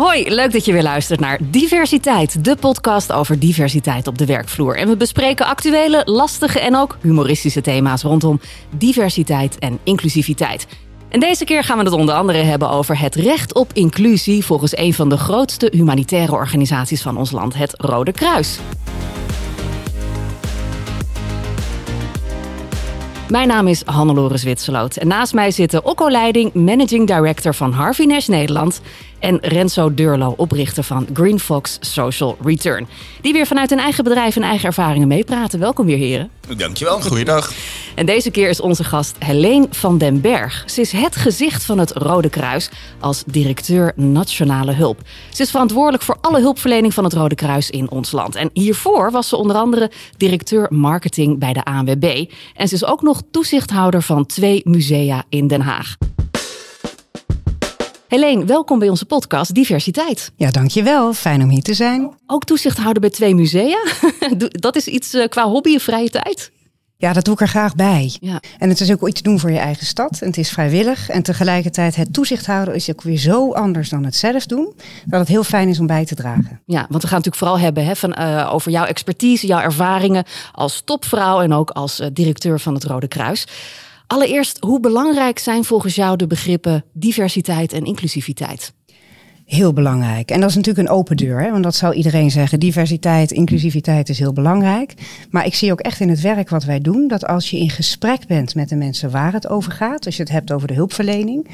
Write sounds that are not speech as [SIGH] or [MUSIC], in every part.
Hoi, leuk dat je weer luistert naar Diversiteit, de podcast over diversiteit op de werkvloer. En we bespreken actuele, lastige en ook humoristische thema's rondom diversiteit en inclusiviteit. En deze keer gaan we het onder andere hebben over het recht op inclusie volgens een van de grootste humanitaire organisaties van ons land, het Rode Kruis. Mijn naam is Hannelore Zwitserloot en naast mij zitten Okko Leiding, Managing Director van Harvey Nash Nederland en Renzo Durlo, oprichter van Green Fox Social Return. Die weer vanuit hun eigen bedrijf en eigen ervaringen meepraten. Welkom weer heren. Dankjewel, goeiedag. En deze keer is onze gast Helene van den Berg. Ze is het gezicht van het Rode Kruis als directeur Nationale Hulp. Ze is verantwoordelijk voor alle hulpverlening van het Rode Kruis in ons land. En hiervoor was ze onder andere directeur marketing bij de ANWB. En ze is ook nog toezichthouder van twee musea in Den Haag. Helene, welkom bij onze podcast Diversiteit. Ja, dankjewel. Fijn om hier te zijn. Ook toezichthouder bij twee musea. [LAUGHS] Dat is iets eh, qua hobby en vrije tijd? Ja, dat doe ik er graag bij. Ja. En het is ook iets te doen voor je eigen stad. En het is vrijwillig. En tegelijkertijd het toezicht houden is ook weer zo anders dan het zelf doen. Dat het heel fijn is om bij te dragen. Ja, want we gaan natuurlijk vooral hebben hè, van, uh, over jouw expertise, jouw ervaringen als topvrouw en ook als uh, directeur van het Rode Kruis. Allereerst, hoe belangrijk zijn volgens jou de begrippen diversiteit en inclusiviteit? Heel belangrijk. En dat is natuurlijk een open deur, hè? want dat zou iedereen zeggen. Diversiteit, inclusiviteit is heel belangrijk. Maar ik zie ook echt in het werk wat wij doen, dat als je in gesprek bent met de mensen waar het over gaat, als je het hebt over de hulpverlening,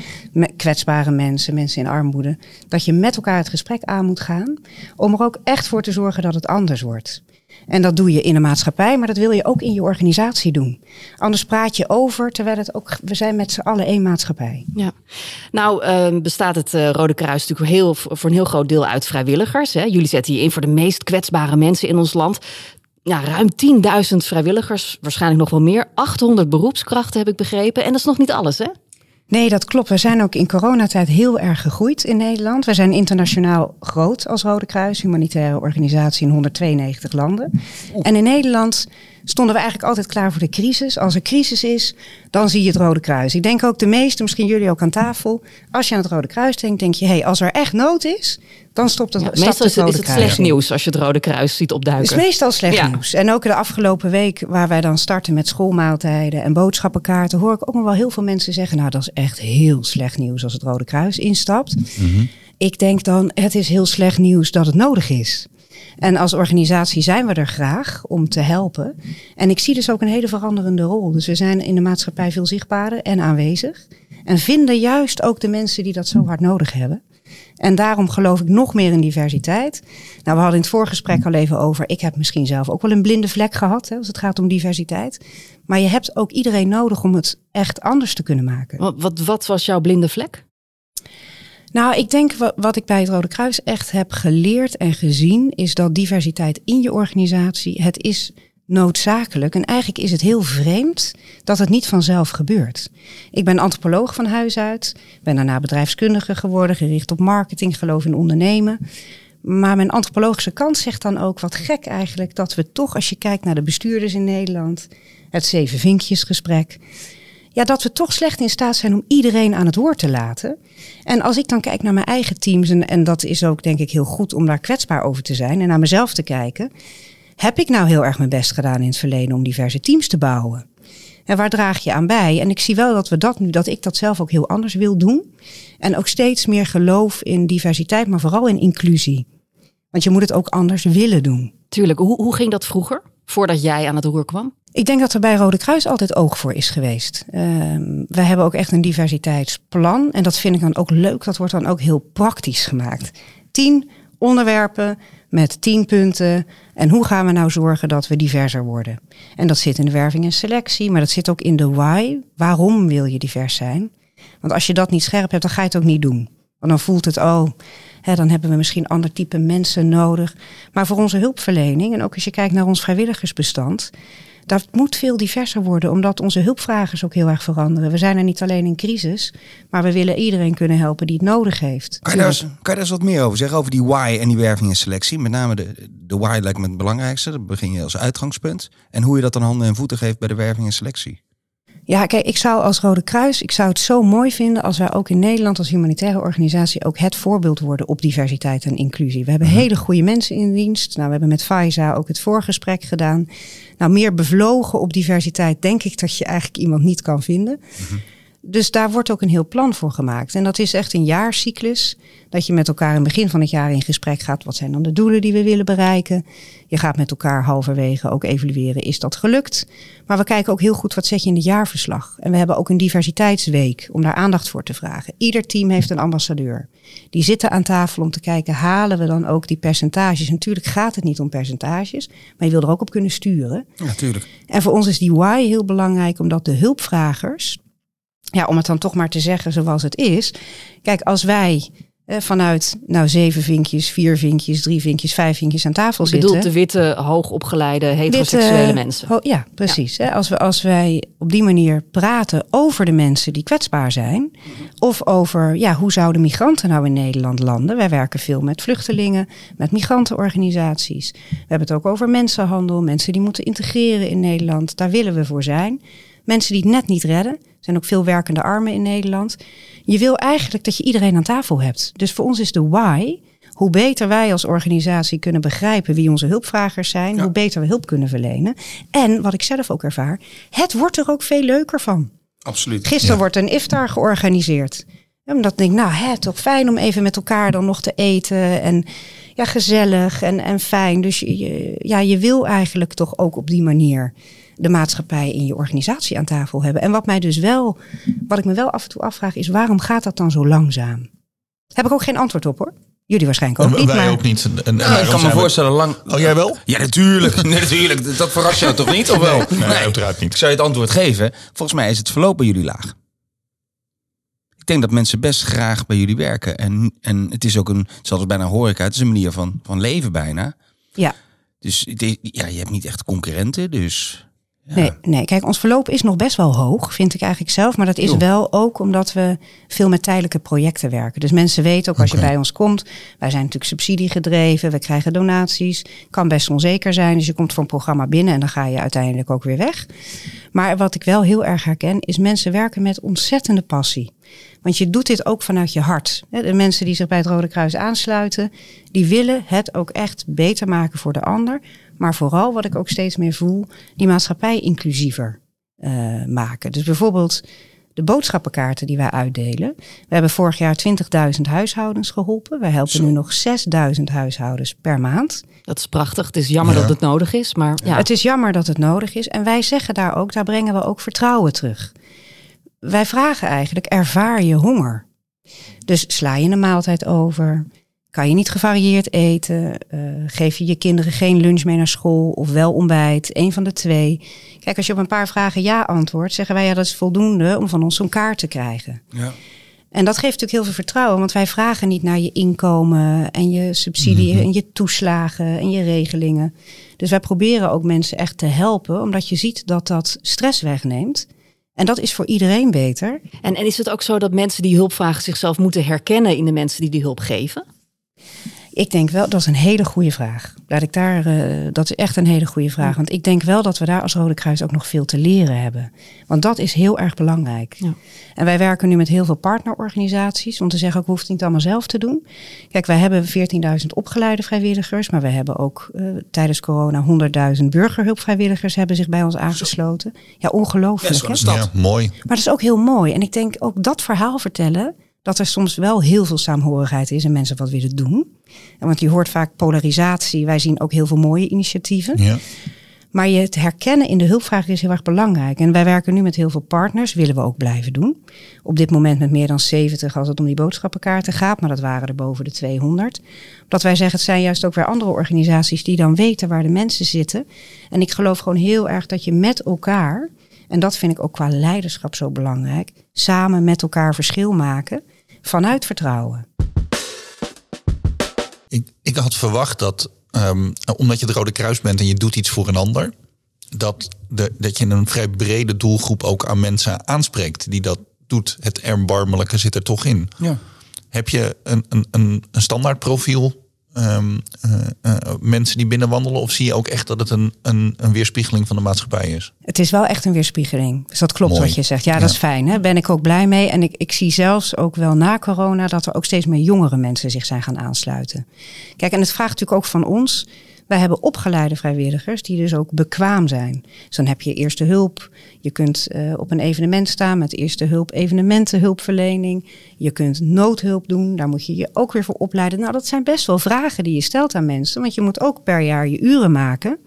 kwetsbare mensen, mensen in armoede, dat je met elkaar het gesprek aan moet gaan om er ook echt voor te zorgen dat het anders wordt. En dat doe je in de maatschappij, maar dat wil je ook in je organisatie doen. Anders praat je over, terwijl het ook, we zijn met z'n allen één maatschappij. Ja. Nou uh, bestaat het uh, Rode Kruis natuurlijk heel, voor een heel groot deel uit vrijwilligers. Hè? Jullie zetten je in voor de meest kwetsbare mensen in ons land. Ja, ruim 10.000 vrijwilligers, waarschijnlijk nog wel meer. 800 beroepskrachten heb ik begrepen. En dat is nog niet alles, hè? Nee, dat klopt. We zijn ook in coronatijd heel erg gegroeid in Nederland. We zijn internationaal groot als Rode Kruis, humanitaire organisatie in 192 landen. En in Nederland stonden we eigenlijk altijd klaar voor de crisis. Als er crisis is, dan zie je het Rode Kruis. Ik denk ook de meeste, misschien jullie ook aan tafel. Als je aan het Rode Kruis denkt, denk je, hé, hey, als er echt nood is, dan stopt het. Ja, meestal het is het slecht nieuws als je het Rode Kruis ziet opduiken. Het is meestal slecht nieuws. En ook de afgelopen week, waar wij dan starten met schoolmaaltijden en boodschappenkaarten, hoor ik ook nog wel heel veel mensen zeggen: Nou, dat is echt heel slecht nieuws als het Rode Kruis instapt. Mhm. Ik denk dan, het is heel slecht nieuws dat het nodig is. En als organisatie zijn we er graag om te helpen. En ik zie dus ook een hele veranderende rol. Dus we zijn in de maatschappij veel zichtbaarder en aanwezig. En vinden juist ook de mensen die dat zo hard nodig hebben. En daarom geloof ik nog meer in diversiteit. Nou, we hadden in het voorgesprek al even over. Ik heb misschien zelf ook wel een blinde vlek gehad hè, als het gaat om diversiteit. Maar je hebt ook iedereen nodig om het echt anders te kunnen maken. Wat, wat, wat was jouw blinde vlek? Nou, ik denk wat, ik bij het Rode Kruis echt heb geleerd en gezien, is dat diversiteit in je organisatie, het is noodzakelijk. En eigenlijk is het heel vreemd dat het niet vanzelf gebeurt. Ik ben antropoloog van huis uit, ben daarna bedrijfskundige geworden, gericht op marketing, geloof in ondernemen. Maar mijn antropologische kant zegt dan ook wat gek eigenlijk dat we toch, als je kijkt naar de bestuurders in Nederland, het zeven vinkjesgesprek, ja, dat we toch slecht in staat zijn om iedereen aan het woord te laten. En als ik dan kijk naar mijn eigen teams, en, en dat is ook denk ik heel goed om daar kwetsbaar over te zijn en naar mezelf te kijken, heb ik nou heel erg mijn best gedaan in het verleden om diverse teams te bouwen? En waar draag je aan bij? En ik zie wel dat we dat nu, dat ik dat zelf ook heel anders wil doen. En ook steeds meer geloof in diversiteit, maar vooral in inclusie. Want je moet het ook anders willen doen. Tuurlijk. Hoe, hoe ging dat vroeger? Voordat jij aan het roer kwam? Ik denk dat er bij Rode Kruis altijd oog voor is geweest. Uh, wij hebben ook echt een diversiteitsplan. En dat vind ik dan ook leuk. Dat wordt dan ook heel praktisch gemaakt. Tien onderwerpen met tien punten. En hoe gaan we nou zorgen dat we diverser worden? En dat zit in de werving en selectie, maar dat zit ook in de why. Waarom wil je divers zijn? Want als je dat niet scherp hebt, dan ga je het ook niet doen. Want dan voelt het, oh, dan hebben we misschien ander type mensen nodig. Maar voor onze hulpverlening, en ook als je kijkt naar ons vrijwilligersbestand, dat moet veel diverser worden, omdat onze hulpvragers ook heel erg veranderen. We zijn er niet alleen in crisis, maar we willen iedereen kunnen helpen die het nodig heeft. Kan je daar eens, kan je daar eens wat meer over zeggen, over die why en die werving en selectie? Met name de, de why lijkt me het belangrijkste, dat begin je als uitgangspunt. En hoe je dat dan handen en voeten geeft bij de werving en selectie. Ja, kijk, ik zou als Rode Kruis, ik zou het zo mooi vinden als wij ook in Nederland als humanitaire organisatie ook het voorbeeld worden op diversiteit en inclusie. We hebben hele goede mensen in dienst. Nou, we hebben met Faiza ook het voorgesprek gedaan. Nou, meer bevlogen op diversiteit denk ik dat je eigenlijk iemand niet kan vinden. Dus daar wordt ook een heel plan voor gemaakt. En dat is echt een jaarcyclus. Dat je met elkaar in het begin van het jaar in gesprek gaat. Wat zijn dan de doelen die we willen bereiken? Je gaat met elkaar halverwege ook evalueren. Is dat gelukt? Maar we kijken ook heel goed wat zet je in het jaarverslag. En we hebben ook een diversiteitsweek om daar aandacht voor te vragen. Ieder team heeft een ambassadeur. Die zitten aan tafel om te kijken, halen we dan ook die percentages? Natuurlijk gaat het niet om percentages, maar je wil er ook op kunnen sturen. Natuurlijk. En voor ons is die why heel belangrijk, omdat de hulpvragers, ja, om het dan toch maar te zeggen zoals het is. Kijk, als wij eh, vanuit nou zeven vinkjes, vier vinkjes, drie vinkjes, vijf vinkjes aan tafel Je zitten. bedoelt de witte, hoogopgeleide, heteroseksuele Witte- mensen. ho- ja, precies. Hè? Als, we, als wij op die manier praten over de mensen die kwetsbaar zijn. Of over ja, hoe zouden migranten nou in Nederland landen. Wij werken veel met vluchtelingen, met migrantenorganisaties. We hebben het ook over mensenhandel, mensen die moeten integreren in Nederland. Daar willen we voor zijn. Mensen die het net niet redden. Zijn ook veel werkende armen in Nederland. Je wil eigenlijk dat je iedereen aan tafel hebt. Dus voor ons is de why hoe beter wij als organisatie kunnen begrijpen wie onze hulpvragers zijn, Ja. hoe beter we hulp kunnen verlenen. En wat ik zelf ook ervaar, het wordt er ook veel leuker van. Absoluut. Gisteren Ja. wordt een iftar georganiseerd. Ja, Omdat ik denk, nou, hè, toch fijn om even met elkaar dan nog te eten. En ja, gezellig en, en fijn. Dus je- ja, je wil eigenlijk toch ook op die manier de maatschappij in je organisatie aan tafel hebben. En wat mij dus wel, wat ik me wel af en toe afvraag, is waarom gaat dat dan zo langzaam? Heb ik ook geen antwoord op hoor. Jullie waarschijnlijk ook En niet. wij maar... ook niet. En, en Ja, ik kan me voorstellen, lang... Oh, jij wel? Ja, natuurlijk. Nee, [LAUGHS] natuurlijk. Dat verrast jou toch niet, of wel? Nee, nee, uiteraard niet. Ik zou je het antwoord geven. Volgens mij is het verloop bij jullie laag. Ik denk dat mensen best graag bij jullie werken. En, en het is ook een, het is altijd bijna horeca, het is een manier van, van leven bijna. Ja. Dus het is- ja, je hebt niet echt concurrenten, dus... Ja. Nee, nee, kijk, ons verloop is nog best wel hoog, vind ik eigenlijk zelf. Maar dat is wel ook omdat we veel met tijdelijke projecten werken. Dus mensen weten ook als je bij ons komt, wij zijn natuurlijk subsidiegedreven, we krijgen donaties. Kan best onzeker zijn, dus je komt voor een programma binnen en dan ga je uiteindelijk ook weer weg. Maar wat ik wel heel erg herken, is mensen werken met ontzettende passie. Want je doet dit ook vanuit je hart. De mensen die zich bij het Rode Kruis aansluiten, die willen het ook echt beter maken voor de ander. Maar vooral, wat ik ook steeds meer voel, die maatschappij inclusiever eh, maken. Dus bijvoorbeeld de boodschappenkaarten die wij uitdelen. We hebben vorig jaar 20.000 huishoudens geholpen. Wij helpen Zo. nu nog 6.000 huishoudens per maand. Dat is prachtig. Het is jammer Ja. dat het nodig is, maar ja. Het is jammer dat het nodig is. En wij zeggen daar ook, daar brengen we ook vertrouwen terug. Wij vragen eigenlijk, ervaar je honger? Dus sla je een maaltijd over? Kan je niet gevarieerd eten? Eh, geef je je kinderen geen lunch mee naar school of wel ontbijt? Een van de twee. Kijk, als je op een paar vragen ja antwoordt, zeggen wij ja, dat is voldoende om van ons zo'n kaart te krijgen. Ja. En dat geeft natuurlijk heel veel vertrouwen, want wij vragen niet naar je inkomen en je subsidie Mhm. en je toeslagen en je regelingen. Dus wij proberen ook mensen echt te helpen, omdat je ziet dat dat stress wegneemt. En dat is voor iedereen beter. En, en is het ook zo dat mensen die hulp vragen zichzelf moeten herkennen in de mensen die die hulp geven? Ik denk wel, dat is een hele goede vraag. Laat ik daar, eh, dat is echt een hele goede vraag. Want ik denk wel dat we daar als Rode Kruis ook nog veel te leren hebben. Want dat is heel erg belangrijk. Ja. En wij werken nu met heel veel partnerorganisaties. Om te zeggen, ook, we hoeven het niet allemaal zelf te doen. Kijk, wij hebben 14.000 opgeleide vrijwilligers. Maar we hebben ook eh, tijdens corona 100.000 burgerhulpvrijwilligers hebben zich bij ons aangesloten. Ja, ongelooflijk. Hè? een stad. Ja, mooi. Maar dat is ook heel mooi. En ik denk ook dat verhaal vertellen, dat er soms wel heel veel saamhorigheid is en mensen wat willen doen. En want je hoort vaak polarisatie. Wij zien ook heel veel mooie initiatieven. Ja. Maar je het herkennen in de hulpvraag is heel erg belangrijk. En wij werken nu met heel veel partners, willen we ook blijven doen. Op dit moment met meer dan 70 als het om die boodschappenkaarten gaat, maar dat waren er boven de 200. Dat wij zeggen, het zijn juist ook weer andere organisaties die dan weten waar de mensen zitten. En ik geloof gewoon heel erg dat je met elkaar, en dat vind ik ook qua leiderschap zo belangrijk, samen met elkaar verschil maken vanuit vertrouwen. Ik, ik had verwacht dat, ehm, omdat je het Rode Kruis bent en je doet iets voor een ander, dat, de, dat je een vrij brede doelgroep ook aan mensen aanspreekt die dat doet. Het erbarmelijke zit er toch in. Ja. Heb je een, een, een, een standaard profiel ehm, eh, eh, mensen die binnenwandelen? Of zie je ook echt dat het een, een, een weerspiegeling van de maatschappij is? Het is wel echt een weerspiegeling. Dus dat klopt Mooi. wat je zegt. Ja, Ja. dat is fijn. Daar ben ik ook blij mee. En ik, ik zie zelfs ook wel na corona dat er ook steeds meer jongere mensen zich zijn gaan aansluiten. Kijk, en het vraagt natuurlijk ook van ons. Wij hebben opgeleide vrijwilligers die dus ook bekwaam zijn. Dus dan heb je eerste hulp. Je kunt eh, op een evenement staan met eerste hulp, evenementenhulpverlening. Je kunt noodhulp doen. Daar moet je je ook weer voor opleiden. Nou, dat zijn best wel vragen die je stelt aan mensen. Want je moet ook per jaar je uren maken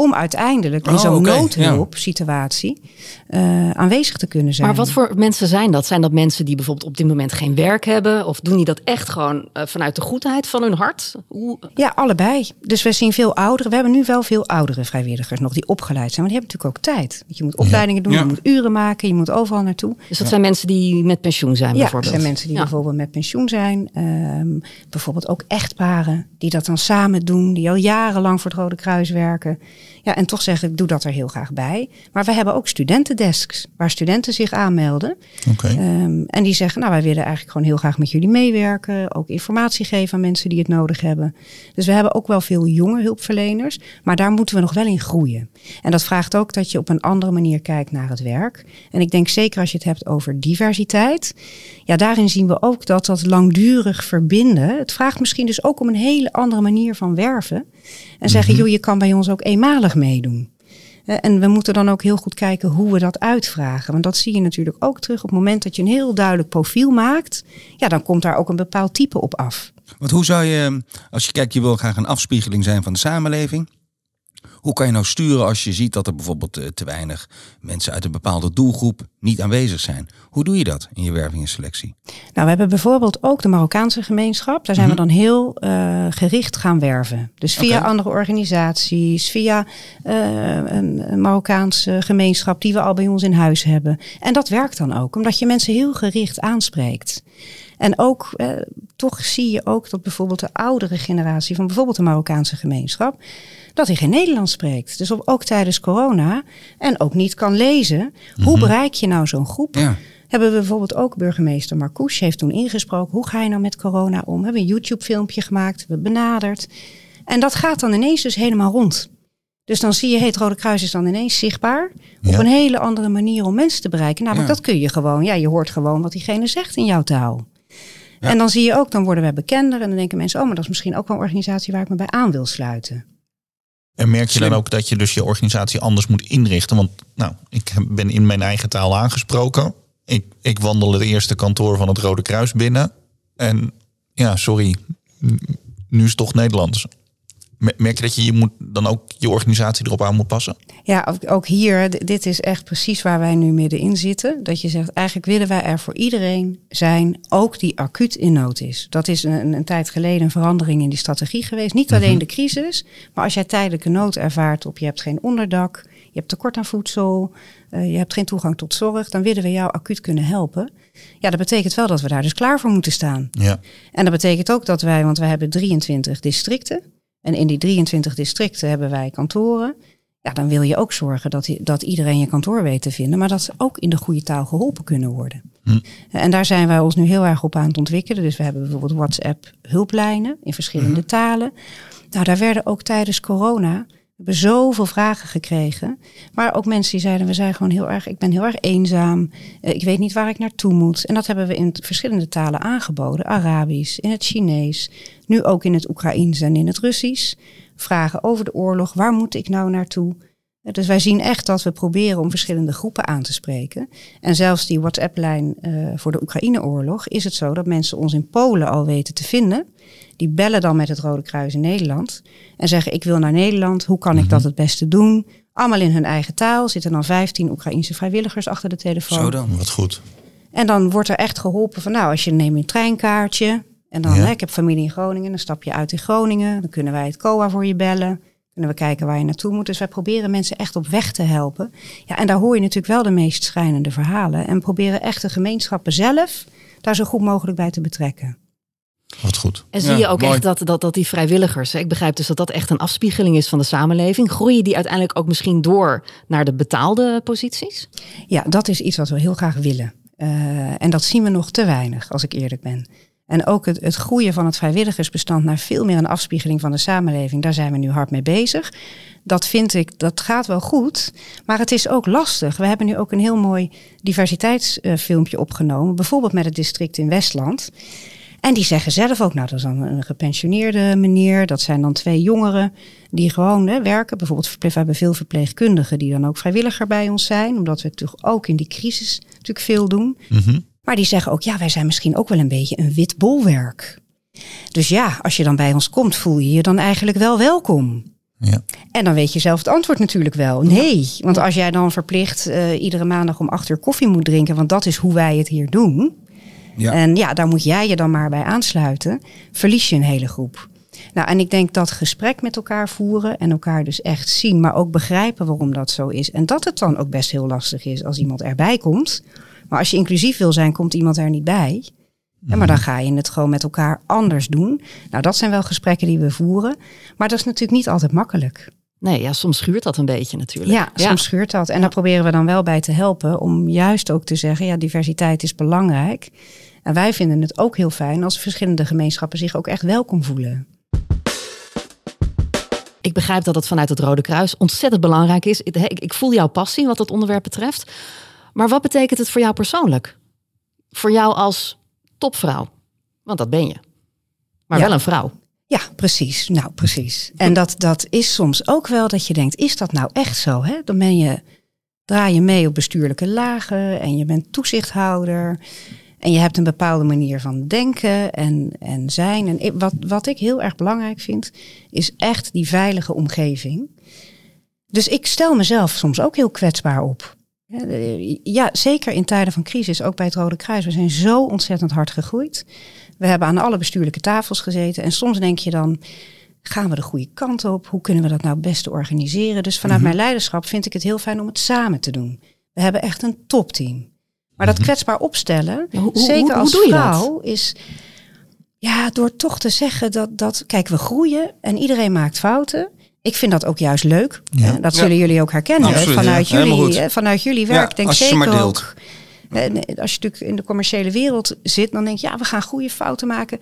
om uiteindelijk in Oh, zo'n oké, noodhulpsituatie eh, aanwezig te kunnen zijn. Maar wat voor mensen zijn dat? Zijn dat mensen die bijvoorbeeld op dit moment geen werk hebben? Of doen die dat echt gewoon eh, vanuit de goedheid van hun hart? Hoe, Ja, allebei. Dus we zien veel ouderen. We hebben nu wel veel oudere vrijwilligers nog die opgeleid zijn. Maar die hebben natuurlijk ook tijd. Want je moet opleidingen doen, Ja. je moet uren maken, je moet overal naartoe. dus dat zijn mensen die met pensioen zijn Ja, er bijvoorbeeld? zijn mensen die Ja. bijvoorbeeld met pensioen zijn. Ehm, bijvoorbeeld ook echtparen die dat dan samen doen. Die al jarenlang voor het Rode Kruis werken. Ja, en toch zeggen, ik doe dat er heel graag bij. Maar we hebben ook studentendesks waar studenten zich aanmelden. Oké. Ehm, en die zeggen, nou wij willen eigenlijk gewoon heel graag met jullie meewerken. Ook informatie geven aan mensen die het nodig hebben. Dus we hebben ook wel veel jonge hulpverleners. Maar daar moeten we nog wel in groeien. En dat vraagt ook dat je op een andere manier kijkt naar het werk. En ik denk zeker als je het hebt over diversiteit. Ja, daarin zien we ook dat dat langdurig verbinden. Het vraagt misschien dus ook om een hele andere manier van werven. En zeggen, joh, je kan bij ons ook eenmalig meedoen. En we moeten dan ook heel goed kijken hoe we dat uitvragen. Want dat zie je natuurlijk ook terug op het moment dat je een heel duidelijk profiel maakt. Ja, dan komt daar ook een bepaald type op af. Want hoe zou je, als je kijkt, je wil graag een afspiegeling zijn van de samenleving. Hoe kan je nou sturen als je ziet dat er bijvoorbeeld eh, te weinig mensen uit een bepaalde doelgroep niet aanwezig zijn? Hoe doe je dat in je werving en selectie? Nou, we hebben bijvoorbeeld ook de Marokkaanse gemeenschap. Daar zijn we dan heel eh, gericht gaan werven. Dus via andere organisaties, via eh, een, een Marokkaanse gemeenschap die we al bij ons in huis hebben. En dat werkt dan ook, omdat je mensen heel gericht aanspreekt. En ook, eh, toch zie je ook dat bijvoorbeeld de oudere generatie van bijvoorbeeld de Marokkaanse gemeenschap, dat hij geen Nederlands spreekt. Dus op- ook tijdens corona en ook niet kan lezen. Hoe bereik je nou zo'n groep? Ja. Hebben we bijvoorbeeld ook burgemeester Marcouch heeft toen ingesproken. Hoe ga je nou met corona om? We hebben een YouTube filmpje gemaakt, we benaderd. En dat gaat dan ineens dus helemaal rond. Dus dan zie je, het Rode Kruis is dan ineens zichtbaar. Op een hele andere manier om mensen te bereiken. Namelijk, Ja. dat kun je gewoon. Ja, je hoort gewoon wat diegene zegt in jouw taal. Ja. En dan zie je ook, dan worden we bekender. En dan denken mensen, oh, maar dat is misschien ook wel een organisatie waar ik me bij aan wil sluiten. En merk je Slim. dan ook dat je dus je organisatie anders moet inrichten? Want nou, ik ben in mijn eigen taal aangesproken. Ik, ik wandel het eerste kantoor van het Rode Kruis binnen. En ja, sorry, nu is het toch Nederlands. Me- Merk je dat je, je moet dan ook je organisatie erop aan moet passen? Ja, ook- hier, dit is echt precies waar wij nu middenin zitten. Dat je zegt, eigenlijk willen wij er voor iedereen zijn, ook die acuut in nood is. Dat is een, een, tijd geleden een verandering in die strategie geweest. Niet alleen de crisis, maar als jij tijdelijke nood ervaart op je hebt geen onderdak, je hebt tekort aan voedsel, eh, je hebt geen toegang tot zorg, dan willen we jou acuut kunnen helpen. Ja, dat betekent wel dat we daar dus klaar voor moeten staan. Ja. En dat betekent ook dat wij, want wij hebben 23 districten. En in die 23 districten hebben wij kantoren. Ja, dan wil je ook zorgen dat, dat iedereen je kantoor weet te vinden. Maar dat ze ook in de goede taal geholpen kunnen worden. Hm. En daar zijn wij ons nu heel erg op aan het ontwikkelen. Dus we hebben bijvoorbeeld WhatsApp hulplijnen in verschillende talen. Nou, daar werden ook tijdens corona we hebben zoveel vragen gekregen. Maar ook mensen die zeiden, we zijn gewoon heel erg, ik ben heel erg eenzaam. Eh, ik weet niet waar ik naartoe moet. En dat hebben we in verschillende talen aangeboden. Arabisch, in het Chinees, nu ook in het Oekraïens en in het Russisch. Vragen over de oorlog, waar moet ik nou naartoe? Eh, Dus wij zien echt dat we proberen om verschillende groepen aan te spreken. En zelfs die WhatsApp-lijn eh, voor de Oekraïne-oorlog is het zo dat mensen ons in Polen al weten te vinden. Die bellen dan met het Rode Kruis in Nederland en zeggen: Ik wil naar Nederland, hoe kan ik dat het beste doen? Allemaal in hun eigen taal. Zitten dan 15 Oekraïnse vrijwilligers achter de telefoon. Zo dan. Wat goed. En dan wordt er echt geholpen van, nou, als je neemt een treinkaartje. En dan, Ja. hè, ik heb familie in Groningen, dan stap je uit in Groningen. Dan kunnen wij het COA voor je bellen. Kunnen we kijken waar je naartoe moet. Dus wij proberen mensen echt op weg te helpen. Ja, en daar hoor je natuurlijk wel de meest schrijnende verhalen. En proberen echt de gemeenschappen zelf daar zo goed mogelijk bij te betrekken. Wat goed. En zie Ja, je ook mooi. echt dat, dat, dat die vrijwilligers, hè, ik begrijp dus dat dat echt een afspiegeling is van de samenleving. Groeien die uiteindelijk ook misschien door naar de betaalde posities? Ja, dat is iets wat we heel graag willen. Eh, en dat zien we nog te weinig, als ik eerlijk ben. En ook het, het groeien van het vrijwilligersbestand naar veel meer een afspiegeling van de samenleving, daar zijn we nu hard mee bezig. Dat vind ik, dat gaat wel goed, maar het is ook lastig. We hebben nu ook een heel mooi diversiteitsfilmpje opgenomen, bijvoorbeeld met het district in Westland. En die zeggen zelf ook, nou dat is dan een gepensioneerde meneer, dat zijn dan twee jongeren die gewoon hè, werken. Bijvoorbeeld, we hebben veel verpleegkundigen die dan ook vrijwilliger bij ons zijn, omdat we natuurlijk ook in die crisis natuurlijk veel doen. Mhm. Maar die zeggen ook, ja, wij zijn misschien ook wel een beetje een wit bolwerk. Dus ja, als je dan bij ons komt, voel je je dan eigenlijk wel welkom. Ja. En dan weet je zelf het antwoord natuurlijk wel. Nee, want als jij dan verplicht eh, iedere maandag om acht uur koffie moet drinken, want dat is hoe wij het hier doen. Ja. En ja, daar moet jij je dan maar bij aansluiten. Verlies je een hele groep. Nou, en ik denk dat gesprek met elkaar voeren en elkaar dus echt zien, maar ook begrijpen waarom dat zo is. En dat het dan ook best heel lastig is als iemand erbij komt. Maar als je inclusief wil zijn, komt iemand er niet bij. Ja, maar dan ga je het gewoon met elkaar anders doen. Nou, dat zijn wel gesprekken die we voeren. Maar dat is natuurlijk niet altijd makkelijk. Nee, ja, soms schuurt dat een beetje natuurlijk. Ja, soms schuurt dat. En daar proberen we dan wel bij te helpen om juist ook te zeggen, ja, diversiteit is belangrijk. En wij vinden het ook heel fijn als verschillende gemeenschappen zich ook echt welkom voelen. Ik begrijp dat het vanuit het Rode Kruis ontzettend belangrijk is. Ik, voel jouw passie wat dat onderwerp betreft. Maar wat betekent het voor jou persoonlijk? Voor jou als topvrouw? Want dat ben je. Maar Ja. wel een vrouw. Ja, precies. Nou, precies. En dat, dat is soms ook wel dat je denkt, is dat nou echt zo? Hè? Dan ben je, draai je mee op bestuurlijke lagen en je bent toezichthouder. En je hebt een bepaalde manier van denken en, en zijn. En ik- wat, wat ik heel erg belangrijk vind, is echt die veilige omgeving. Dus ik stel mezelf soms ook heel kwetsbaar op. Ja, zeker in tijden van crisis, ook bij het Rode Kruis. We zijn zo ontzettend hard gegroeid. We hebben aan alle bestuurlijke tafels gezeten. En soms denk je dan, gaan we de goede kant op? Hoe kunnen we dat nou het beste organiseren? Dus vanuit mijn leiderschap vind ik het heel fijn om het samen te doen. We hebben echt een topteam. Maar dat kwetsbaar opstellen, Ja, hoe- hoe- zeker hoe- hoe als vrouw, is ja, door toch te zeggen dat, dat, kijk, we groeien en iedereen maakt fouten. Ik vind dat ook juist leuk. Ja. Eh, dat Ja. zullen jullie ook herkennen. Absoluut, vanuit, jullie, eh, vanuit jullie Ja, werk denk als je ze zeker maar deelt. ook. En als je natuurlijk in de commerciële wereld zit, dan denk je, ja, we gaan goede fouten maken.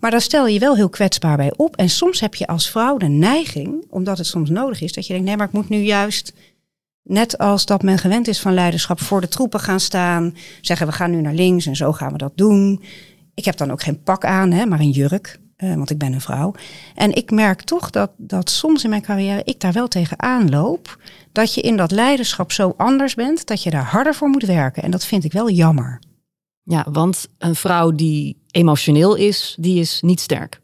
Maar daar stel je wel heel kwetsbaar bij op. En soms heb je als vrouw de neiging, omdat het soms nodig is, dat je denkt, nee, maar ik moet nu juist, net als dat men gewend is van leiderschap, voor de troepen gaan staan. Zeggen, we gaan nu naar links en zo gaan we dat doen. Ik heb dan ook geen pak aan, hè, maar een jurk. eh, want ik ben een vrouw. En ik merk toch dat, dat soms in mijn carrière ik daar wel tegenaan loop. Dat je in dat leiderschap zo anders bent, dat je daar harder voor moet werken. En dat vind ik wel jammer. Ja, want een vrouw die emotioneel is, die is niet sterk.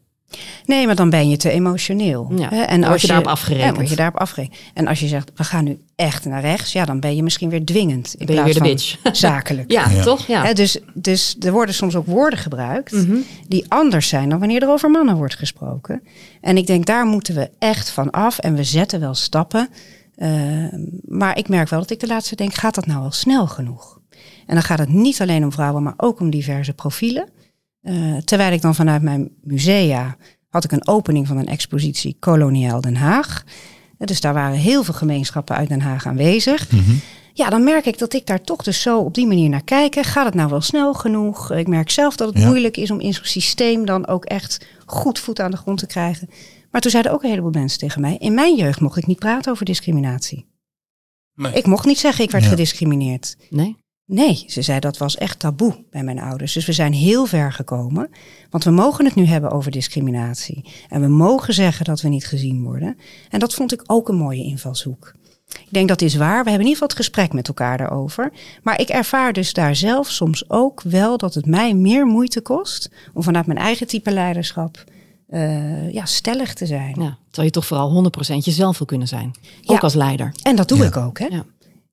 Nee, maar dan ben je te emotioneel. Ja, Hè? dan En word als je daarop afgerekend. Ja, word je daarop afgerekend. En als je zegt, we gaan nu echt naar rechts, ja, dan ben je misschien weer dwingend. In Ben je weer de van bitch. [LAUGHS] Zakelijk. Ja, Ja. toch? Ja. Hè, dus, dus er worden soms ook woorden gebruikt Mhm. die anders zijn dan wanneer er over mannen wordt gesproken. En ik denk, daar moeten we echt van af. En we zetten wel stappen. Eh, maar ik merk wel dat ik de laatste denk, gaat dat nou wel snel genoeg? En dan gaat het niet alleen om vrouwen, maar ook om diverse profielen. Eh, terwijl ik dan vanuit mijn musea had ik een opening van een expositie Koloniaal Den Haag. Eh, Dus daar waren heel veel gemeenschappen uit Den Haag aanwezig. Ja, dan merk ik dat ik daar toch dus zo op die manier naar kijk. Gaat het nou wel snel genoeg? Ik merk zelf dat het Ja. moeilijk is om in zo'n systeem dan ook echt goed voet aan de grond te krijgen. Maar toen zeiden ook een heleboel mensen tegen mij: In mijn jeugd mocht ik niet praten over discriminatie. Nee. Ik mocht niet zeggen ik werd Ja. gediscrimineerd. Nee? Nee, ze zei dat was echt taboe bij mijn ouders. Dus we zijn heel ver gekomen. Want we mogen het nu hebben over discriminatie. En we mogen zeggen dat we niet gezien worden. En dat vond ik ook een mooie invalshoek. Ik denk dat is waar. We hebben in ieder geval het gesprek met elkaar daarover. Maar ik ervaar dus daar zelf soms ook wel dat het mij meer moeite kost om vanuit mijn eigen type leiderschap eh, ja, stellig te zijn. Ja, terwijl je toch vooral 100% jezelf wil kunnen zijn. Ook Ja. als leider. En dat doe Ja. ik ook. Hè? Ja.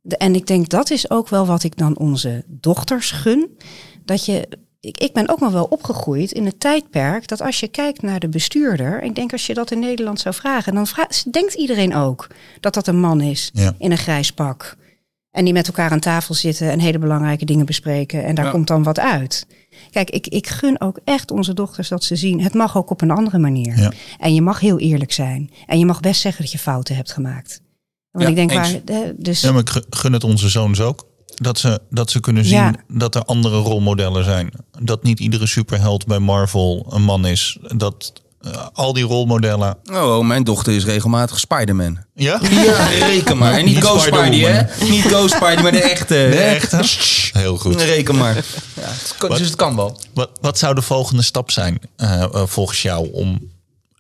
De- en ik denk dat is ook wel wat ik dan onze dochters gun. Dat je, ik, ik ben ook nog wel opgegroeid in het tijdperk dat als je kijkt naar de bestuurder. Ik denk als je dat in Nederland zou vragen, dan vra- denkt iedereen ook dat dat een man is Ja. in een grijs pak. En die met elkaar aan tafel zitten en hele belangrijke dingen bespreken. En daar Ja. komt dan wat uit. Kijk, ik, ik gun ook echt onze dochters dat ze zien. Het mag ook op een andere manier. Ja. En je mag heel eerlijk zijn. En je mag best zeggen dat je fouten hebt gemaakt. Want Ja, ik denk eens. waar. Dus Ja, maar ik gu- gun het onze zoons ook. Dat ze, dat ze kunnen zien Ja. dat er andere rolmodellen zijn. Dat niet iedere superheld bij Marvel een man is. Dat eh, al die rolmodellen. Oh, mijn dochter is regelmatig Spider-Man. Ja? Ja, reken maar. En niet, Niet Ghost Spidey, hè? Niet Ghost Spidey, maar de echte. De echte? Heel goed. Reken maar. Ja, het kan, dus het kan wel. Wat, wat zou de volgende stap zijn eh, eh, volgens jou om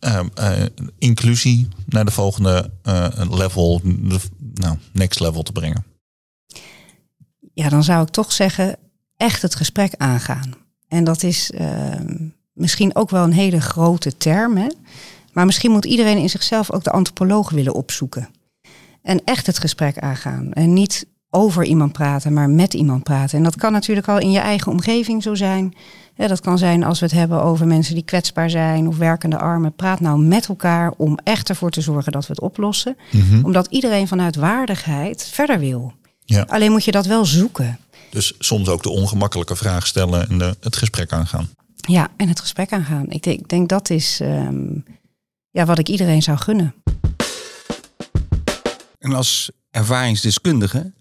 eh, eh, inclusie naar de volgende eh, level, de, nou, next level te brengen? Ja, dan zou ik toch zeggen, echt het gesprek aangaan. En dat is ehm, misschien ook wel een hele grote term, hè? maar misschien moet iedereen in zichzelf ook de antropoloog willen opzoeken. En echt het gesprek aangaan. En niet over iemand praten, maar met iemand praten. En dat kan natuurlijk al in je eigen omgeving zo zijn. Ja, dat kan zijn als we het hebben over mensen die kwetsbaar zijn of werkende armen. Praat nou met elkaar om echt ervoor te zorgen dat we het oplossen. Omdat iedereen vanuit waardigheid verder wil. Ja. Alleen moet je dat wel zoeken. Dus soms ook de ongemakkelijke vraag stellen en de, het gesprek aangaan. Ja, en het gesprek aangaan. Ik denk, ik denk dat is ehm, ja, wat ik iedereen zou gunnen. En als ervaringsdeskundige,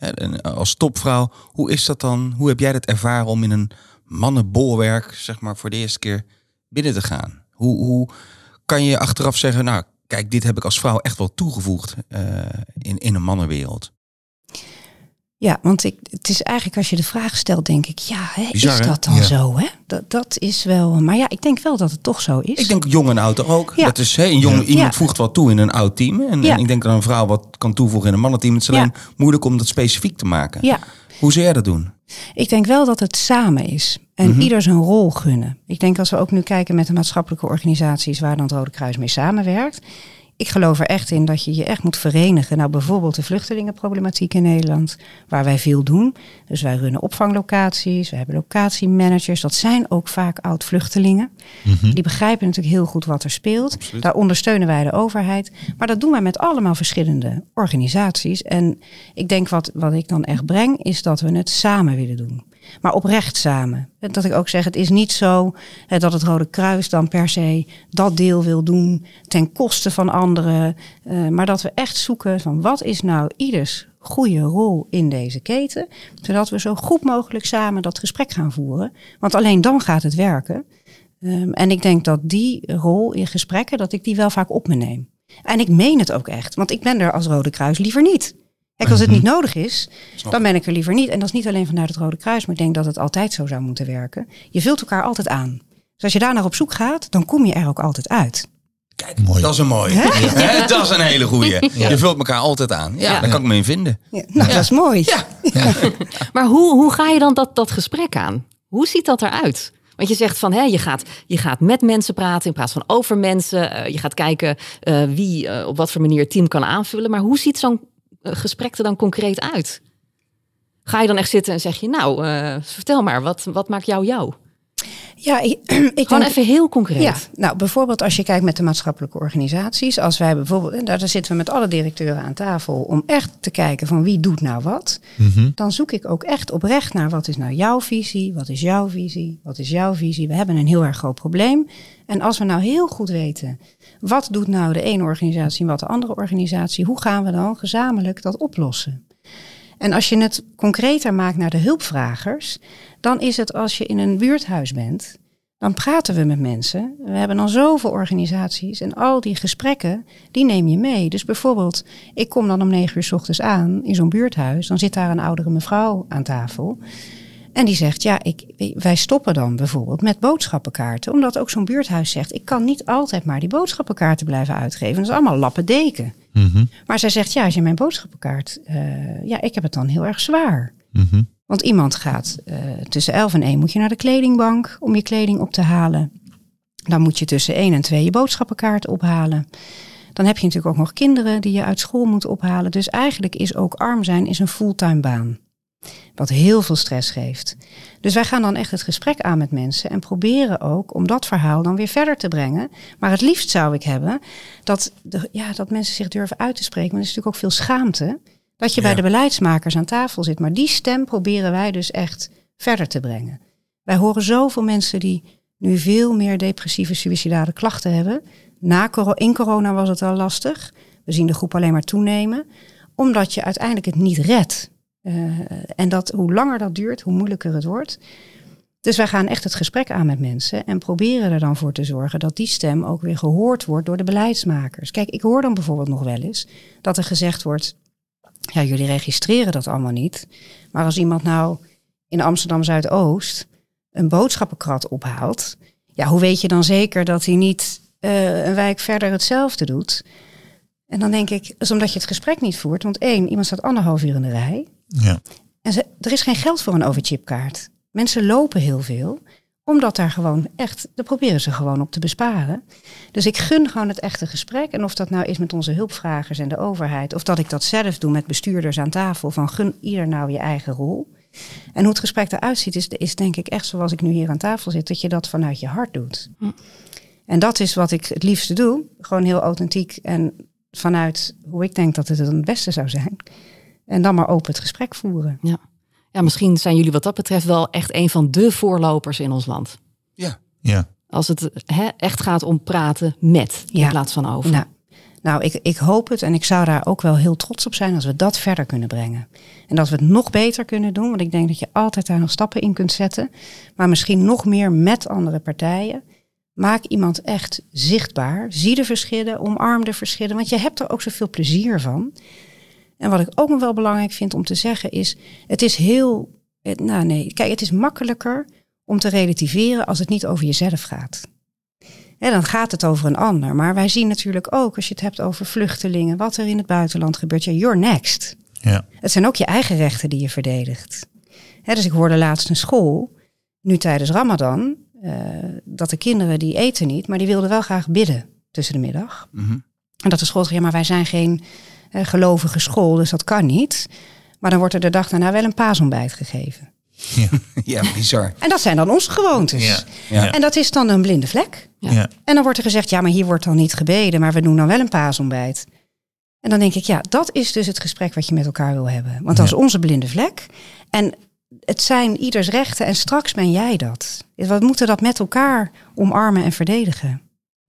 als topvrouw, hoe is dat dan? Hoe heb jij dat ervaren om in een mannenbolwerk, zeg maar, voor de eerste keer binnen te gaan? Hoe, hoe kan je achteraf zeggen, nou, kijk, dit heb ik als vrouw echt wel toegevoegd eh, in, in een mannenwereld? Ja, want ik, het is eigenlijk als je de vraag stelt, denk ik, ja, hè, Bizar, is dat dan Ja. zo? Hè? Dat, dat is wel. Maar ja, ik denk wel dat het toch zo is. Ik denk jong en oud toch ook. Ja. Dat is, hè, een jong. Iemand voegt wat toe in een oud team. En ik denk dat een vrouw wat kan toevoegen in een mannenteam. Het is alleen moeilijk om dat specifiek te maken. Ja, Hoe zou jij dat doen? ik denk wel dat het samen is. En Mhm. ieder zijn rol gunnen. Ik denk als we ook nu kijken met de maatschappelijke organisaties waar dan het Rode Kruis mee samenwerkt. Ik geloof er echt in dat je je echt moet verenigen. Nou, bijvoorbeeld de vluchtelingenproblematiek in Nederland, waar wij veel doen. Dus wij runnen opvanglocaties, we hebben locatiemanagers. Dat zijn ook vaak oud-vluchtelingen. Die begrijpen natuurlijk heel goed wat er speelt. Daar ondersteunen wij de overheid. Maar dat doen wij met allemaal verschillende organisaties. En ik denk wat, wat ik dan echt breng, is dat we het samen willen doen. Maar oprecht samen. Dat ik ook zeg, het is niet zo dat het Rode Kruis dan per se dat deel wil doen ten koste van anderen. eh, maar dat we echt zoeken van wat is nou ieders goede rol in deze keten. Zodat we zo goed mogelijk samen dat gesprek gaan voeren. Want alleen dan gaat het werken. Ehm, en ik denk dat die rol in gesprekken, dat ik die wel vaak op me neem. En ik meen het ook echt, want ik ben er als Rode Kruis liever niet. Kijk, als het niet nodig is, dan ben ik er liever niet. En dat is niet alleen vanuit het Rode Kruis, maar ik denk dat het altijd zo zou moeten werken. Je vult elkaar altijd aan. Dus als je daar naar op zoek gaat, dan kom je er ook altijd uit. Kijk, Mooi. dat is een mooie. Hè, Dat is een hele goeie. Je vult elkaar altijd aan. Ja, Ja. daar kan ik me in vinden. Ja, nou, dat is mooi. Ja. [LAUGHS] Maar hoe, hoe ga je dan dat, dat gesprek aan? Hoe ziet dat eruit? Want je zegt van hè, je, gaat, je gaat met mensen praten in plaats van over mensen. Eh, je gaat kijken eh, wie eh, op wat voor manier het team kan aanvullen. Maar hoe ziet zo'n gesprek er dan concreet uit? Ga je dan echt zitten en zeg je, nou, eh, vertel maar, wat, wat maakt jou jou? Ja, ik, [CLEARS THROAT] ik Gewoon denk- even heel concreet. Ja, nou bijvoorbeeld als je kijkt met de maatschappelijke organisaties. Als wij bijvoorbeeld, en daar zitten we met alle directeuren aan tafel om echt te kijken van wie doet nou wat. Dan zoek ik ook echt oprecht naar wat is nou jouw visie, wat is jouw visie, wat is jouw visie. We hebben een heel erg groot probleem. En als we nou heel goed weten, wat doet nou de ene organisatie en wat de andere organisatie, hoe gaan we dan gezamenlijk dat oplossen? En als je het concreter maakt naar de hulpvragers, dan is het als je in een buurthuis bent, dan praten we met mensen. We hebben dan zoveel organisaties en al die gesprekken, die neem je mee. Dus bijvoorbeeld, ik kom dan om negen uur s ochtends aan in zo'n buurthuis, dan zit daar een oudere mevrouw aan tafel. En die zegt, ja, ik, wij stoppen dan bijvoorbeeld met boodschappenkaarten. Omdat ook zo'n buurthuis zegt, ik kan niet altijd maar die boodschappenkaarten blijven uitgeven. Dat is allemaal lappendeken. Maar zij zegt, ja, als je mijn boodschappenkaart, eh, ja, ik heb het dan heel erg zwaar. Want iemand gaat eh, tussen 11 en 1 moet je naar de kledingbank om je kleding op te halen. Dan moet je tussen 1 en 2 je boodschappenkaart ophalen. Dan heb je natuurlijk ook nog kinderen die je uit school moet ophalen. Dus eigenlijk is ook arm zijn is een fulltime baan. Wat heel veel stress geeft. Dus wij gaan dan echt het gesprek aan met mensen en proberen ook om dat verhaal dan weer verder te brengen. Maar het liefst zou ik hebben dat, de, ja, dat mensen zich durven uit te spreken. Maar er is natuurlijk ook veel schaamte. Dat je bij de beleidsmakers aan tafel zit. Maar die stem proberen wij dus echt verder te brengen. Wij horen zoveel mensen die nu veel meer depressieve, suïcidale klachten hebben. Na, in corona was het al lastig. We zien de groep alleen maar toenemen. Omdat je uiteindelijk het niet redt. Uh, en dat hoe langer dat duurt, hoe moeilijker het wordt. Dus wij gaan echt het gesprek aan met mensen en proberen er dan voor te zorgen dat die stem ook weer gehoord wordt door de beleidsmakers. Kijk, ik hoor dan bijvoorbeeld nog wel eens dat er gezegd wordt, ja, jullie registreren dat allemaal niet. Maar als iemand nou in Amsterdam Zuidoost een boodschappenkrat ophaalt, ja, hoe weet je dan zeker dat hij niet uh, een wijk verder hetzelfde doet? En dan denk ik, is omdat je het gesprek niet voert. Want één, iemand staat anderhalf uur in de rij. Ja. En ze, er is geen geld voor een overchipkaart. Mensen lopen heel veel, omdat daar gewoon echt, daar proberen ze gewoon op te besparen. Dus ik gun gewoon het echte gesprek. En of dat nou is met onze hulpvragers en de overheid, of dat ik dat zelf doe met bestuurders aan tafel, van gun ieder nou je eigen rol. En hoe het gesprek eruit ziet, is, is denk ik echt zoals ik nu hier aan tafel zit, dat je dat vanuit je hart doet. Hm. En dat is wat ik het liefste doe. Gewoon heel authentiek en vanuit hoe ik denk dat het het beste zou zijn. En dan maar open het gesprek voeren. Ja. ja, misschien zijn jullie wat dat betreft wel echt een van de voorlopers in ons land. Ja. ja. Als het echt gaat om praten met in plaats van over. Nou, nou ik, ik hoop het en ik zou daar ook wel heel trots op zijn als we dat verder kunnen brengen. En dat we het nog beter kunnen doen, want ik denk dat je altijd daar nog stappen in kunt zetten. Maar misschien nog meer met andere partijen. Maak iemand echt zichtbaar. Zie de verschillen, omarm de verschillen, want je hebt er ook zoveel plezier van. En wat ik ook nog wel belangrijk vind om te zeggen is, het is heel, nou nee, kijk, het is makkelijker om te relativeren als het niet over jezelf gaat. En dan gaat het over een ander. Maar wij zien natuurlijk ook, als je het hebt over vluchtelingen, wat er in het buitenland gebeurt. Ja, you're next. Ja. Het zijn ook je eigen rechten die je verdedigt. dus ik hoorde laatst een school, nu tijdens Ramadan, uh, dat de kinderen die eten niet, maar die wilden wel graag bidden tussen de middag. Mhm. En dat de school zegt, ja, maar wij zijn geen gelovige school, dus dat kan niet. Maar dan wordt er de dag daarna wel een paasontbijt gegeven. Ja. [LAUGHS] ja, bizar. En dat zijn dan onze gewoontes. Ja. Ja. En dat is dan een blinde vlek. Ja. En dan wordt er gezegd, ja, maar hier wordt dan niet gebeden, maar we doen dan wel een paasontbijt. En dan denk ik, ja, dat is dus het gesprek wat je met elkaar wil hebben. Want dat is onze blinde vlek. En het zijn ieders rechten en straks ben jij dat. We moeten dat met elkaar omarmen en verdedigen.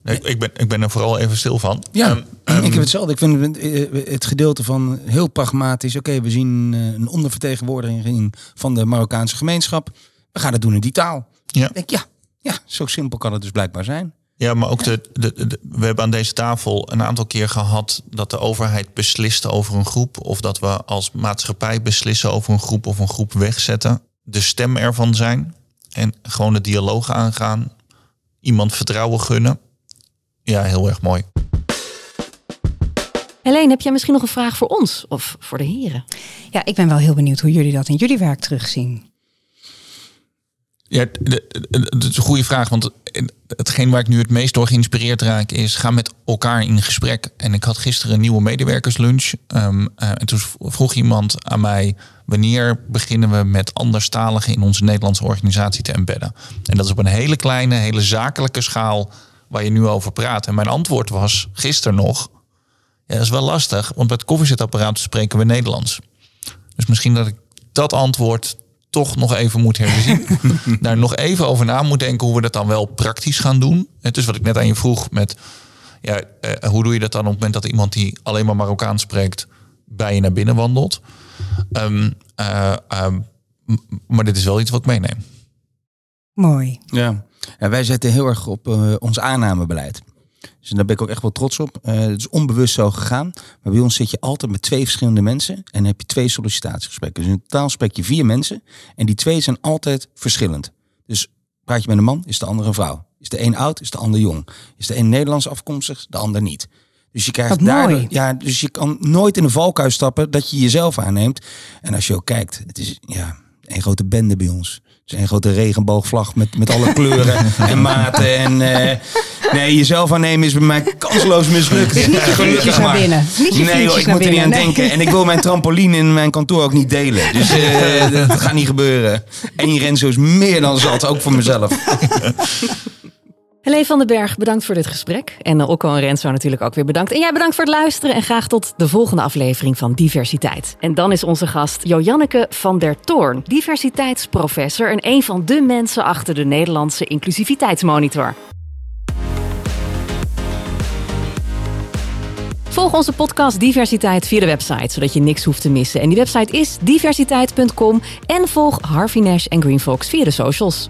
Ik, ik, ben, ik ben er vooral even stil van. Ja, Ehm, ehm, [CLEARS THROAT] ik heb hetzelfde. Ik vind het, eh, het gedeelte van heel pragmatisch. Oké, we zien eh, een ondervertegenwoordiging van de Marokkaanse gemeenschap. We gaan het doen in die taal. Ja. Ik denk, ja, ja, zo simpel kan het dus blijkbaar zijn. Ja, maar ook de, de, de- we hebben aan deze tafel een aantal keer gehad dat de overheid beslist over een groep. Of dat we als maatschappij beslissen over een groep of een groep wegzetten. De stem ervan zijn. En gewoon de dialoog aangaan. Iemand vertrouwen gunnen. Ja, heel erg mooi. Helene, heb jij misschien nog een vraag voor ons of voor de heren? Ja, ik ben wel heel benieuwd hoe jullie dat in jullie werk terugzien. Ja, dat is een goede vraag. Want hetgeen waar ik nu het meest door geïnspireerd raak is ga met elkaar in gesprek. En ik had gisteren een nieuwe medewerkerslunch. Ehm, eh, en toen vroeg iemand aan mij: wanneer beginnen we met anderstaligen in onze Nederlandse organisatie te embedden? En dat is op een hele kleine, hele zakelijke schaal waar je nu over praat. En mijn antwoord was gisteren nog: ja, dat is wel lastig, want bij het koffiezetapparaat spreken we Nederlands. Dus misschien dat ik dat antwoord toch nog even moet herzien. [LAUGHS] Daar nog even over na moet denken hoe we dat dan wel praktisch gaan doen. Het is wat ik net aan je vroeg met... Ja, eh, hoe doe je dat dan op het moment dat iemand die alleen maar Marokkaans spreekt... bij je naar binnen wandelt? Ehm, eh, ehm, maar dit is wel iets wat ik meeneem. Mooi. Ja. Wij zetten heel erg op eh, ons aannamebeleid. Dus daar ben ik ook echt wel trots op. Eh, het is onbewust zo gegaan. Maar bij ons zit je altijd met twee verschillende mensen. En heb je twee sollicitatiegesprekken. Dus in totaal spreek je vier mensen. En die twee zijn altijd verschillend. Dus praat je met een man, is de andere een vrouw. Is de een oud, is de ander jong. Is de een Nederlands afkomstig, de ander niet. Dus je krijgt mooi. ja, dus je kan nooit in een valkuil stappen dat je jezelf aanneemt. En als je ook kijkt, het is ja, een grote bende bij ons. Het is een grote regenboogvlag met, met alle kleuren [LAUGHS] en maten. En eh, nee, jezelf aannemen is bij mij kansloos mislukt. Dus niet je vriendjes naar binnen. Niet je nee, hoor, ik moet er niet aan. Nee. denken. En ik wil mijn trampoline in mijn kantoor ook niet delen. Dus eh, [LAUGHS] dat gaat niet gebeuren. Eén Renzo is meer dan zat, ook voor mezelf. [LAUGHS] Helene van den Berg, bedankt voor dit gesprek. En Okko en Renzo natuurlijk ook weer bedankt. En jij bedankt voor het luisteren en graag tot de volgende aflevering van Diversiteit. En dan is onze gast Joanneke van der Toorn, diversiteitsprofessor en een van de mensen achter de Nederlandse inclusiviteitsmonitor. Volg onze podcast Diversiteit via de website, zodat je niks hoeft te missen. En die website is diversiteit.com. En volg Harvey Nash en Green Fox via de socials.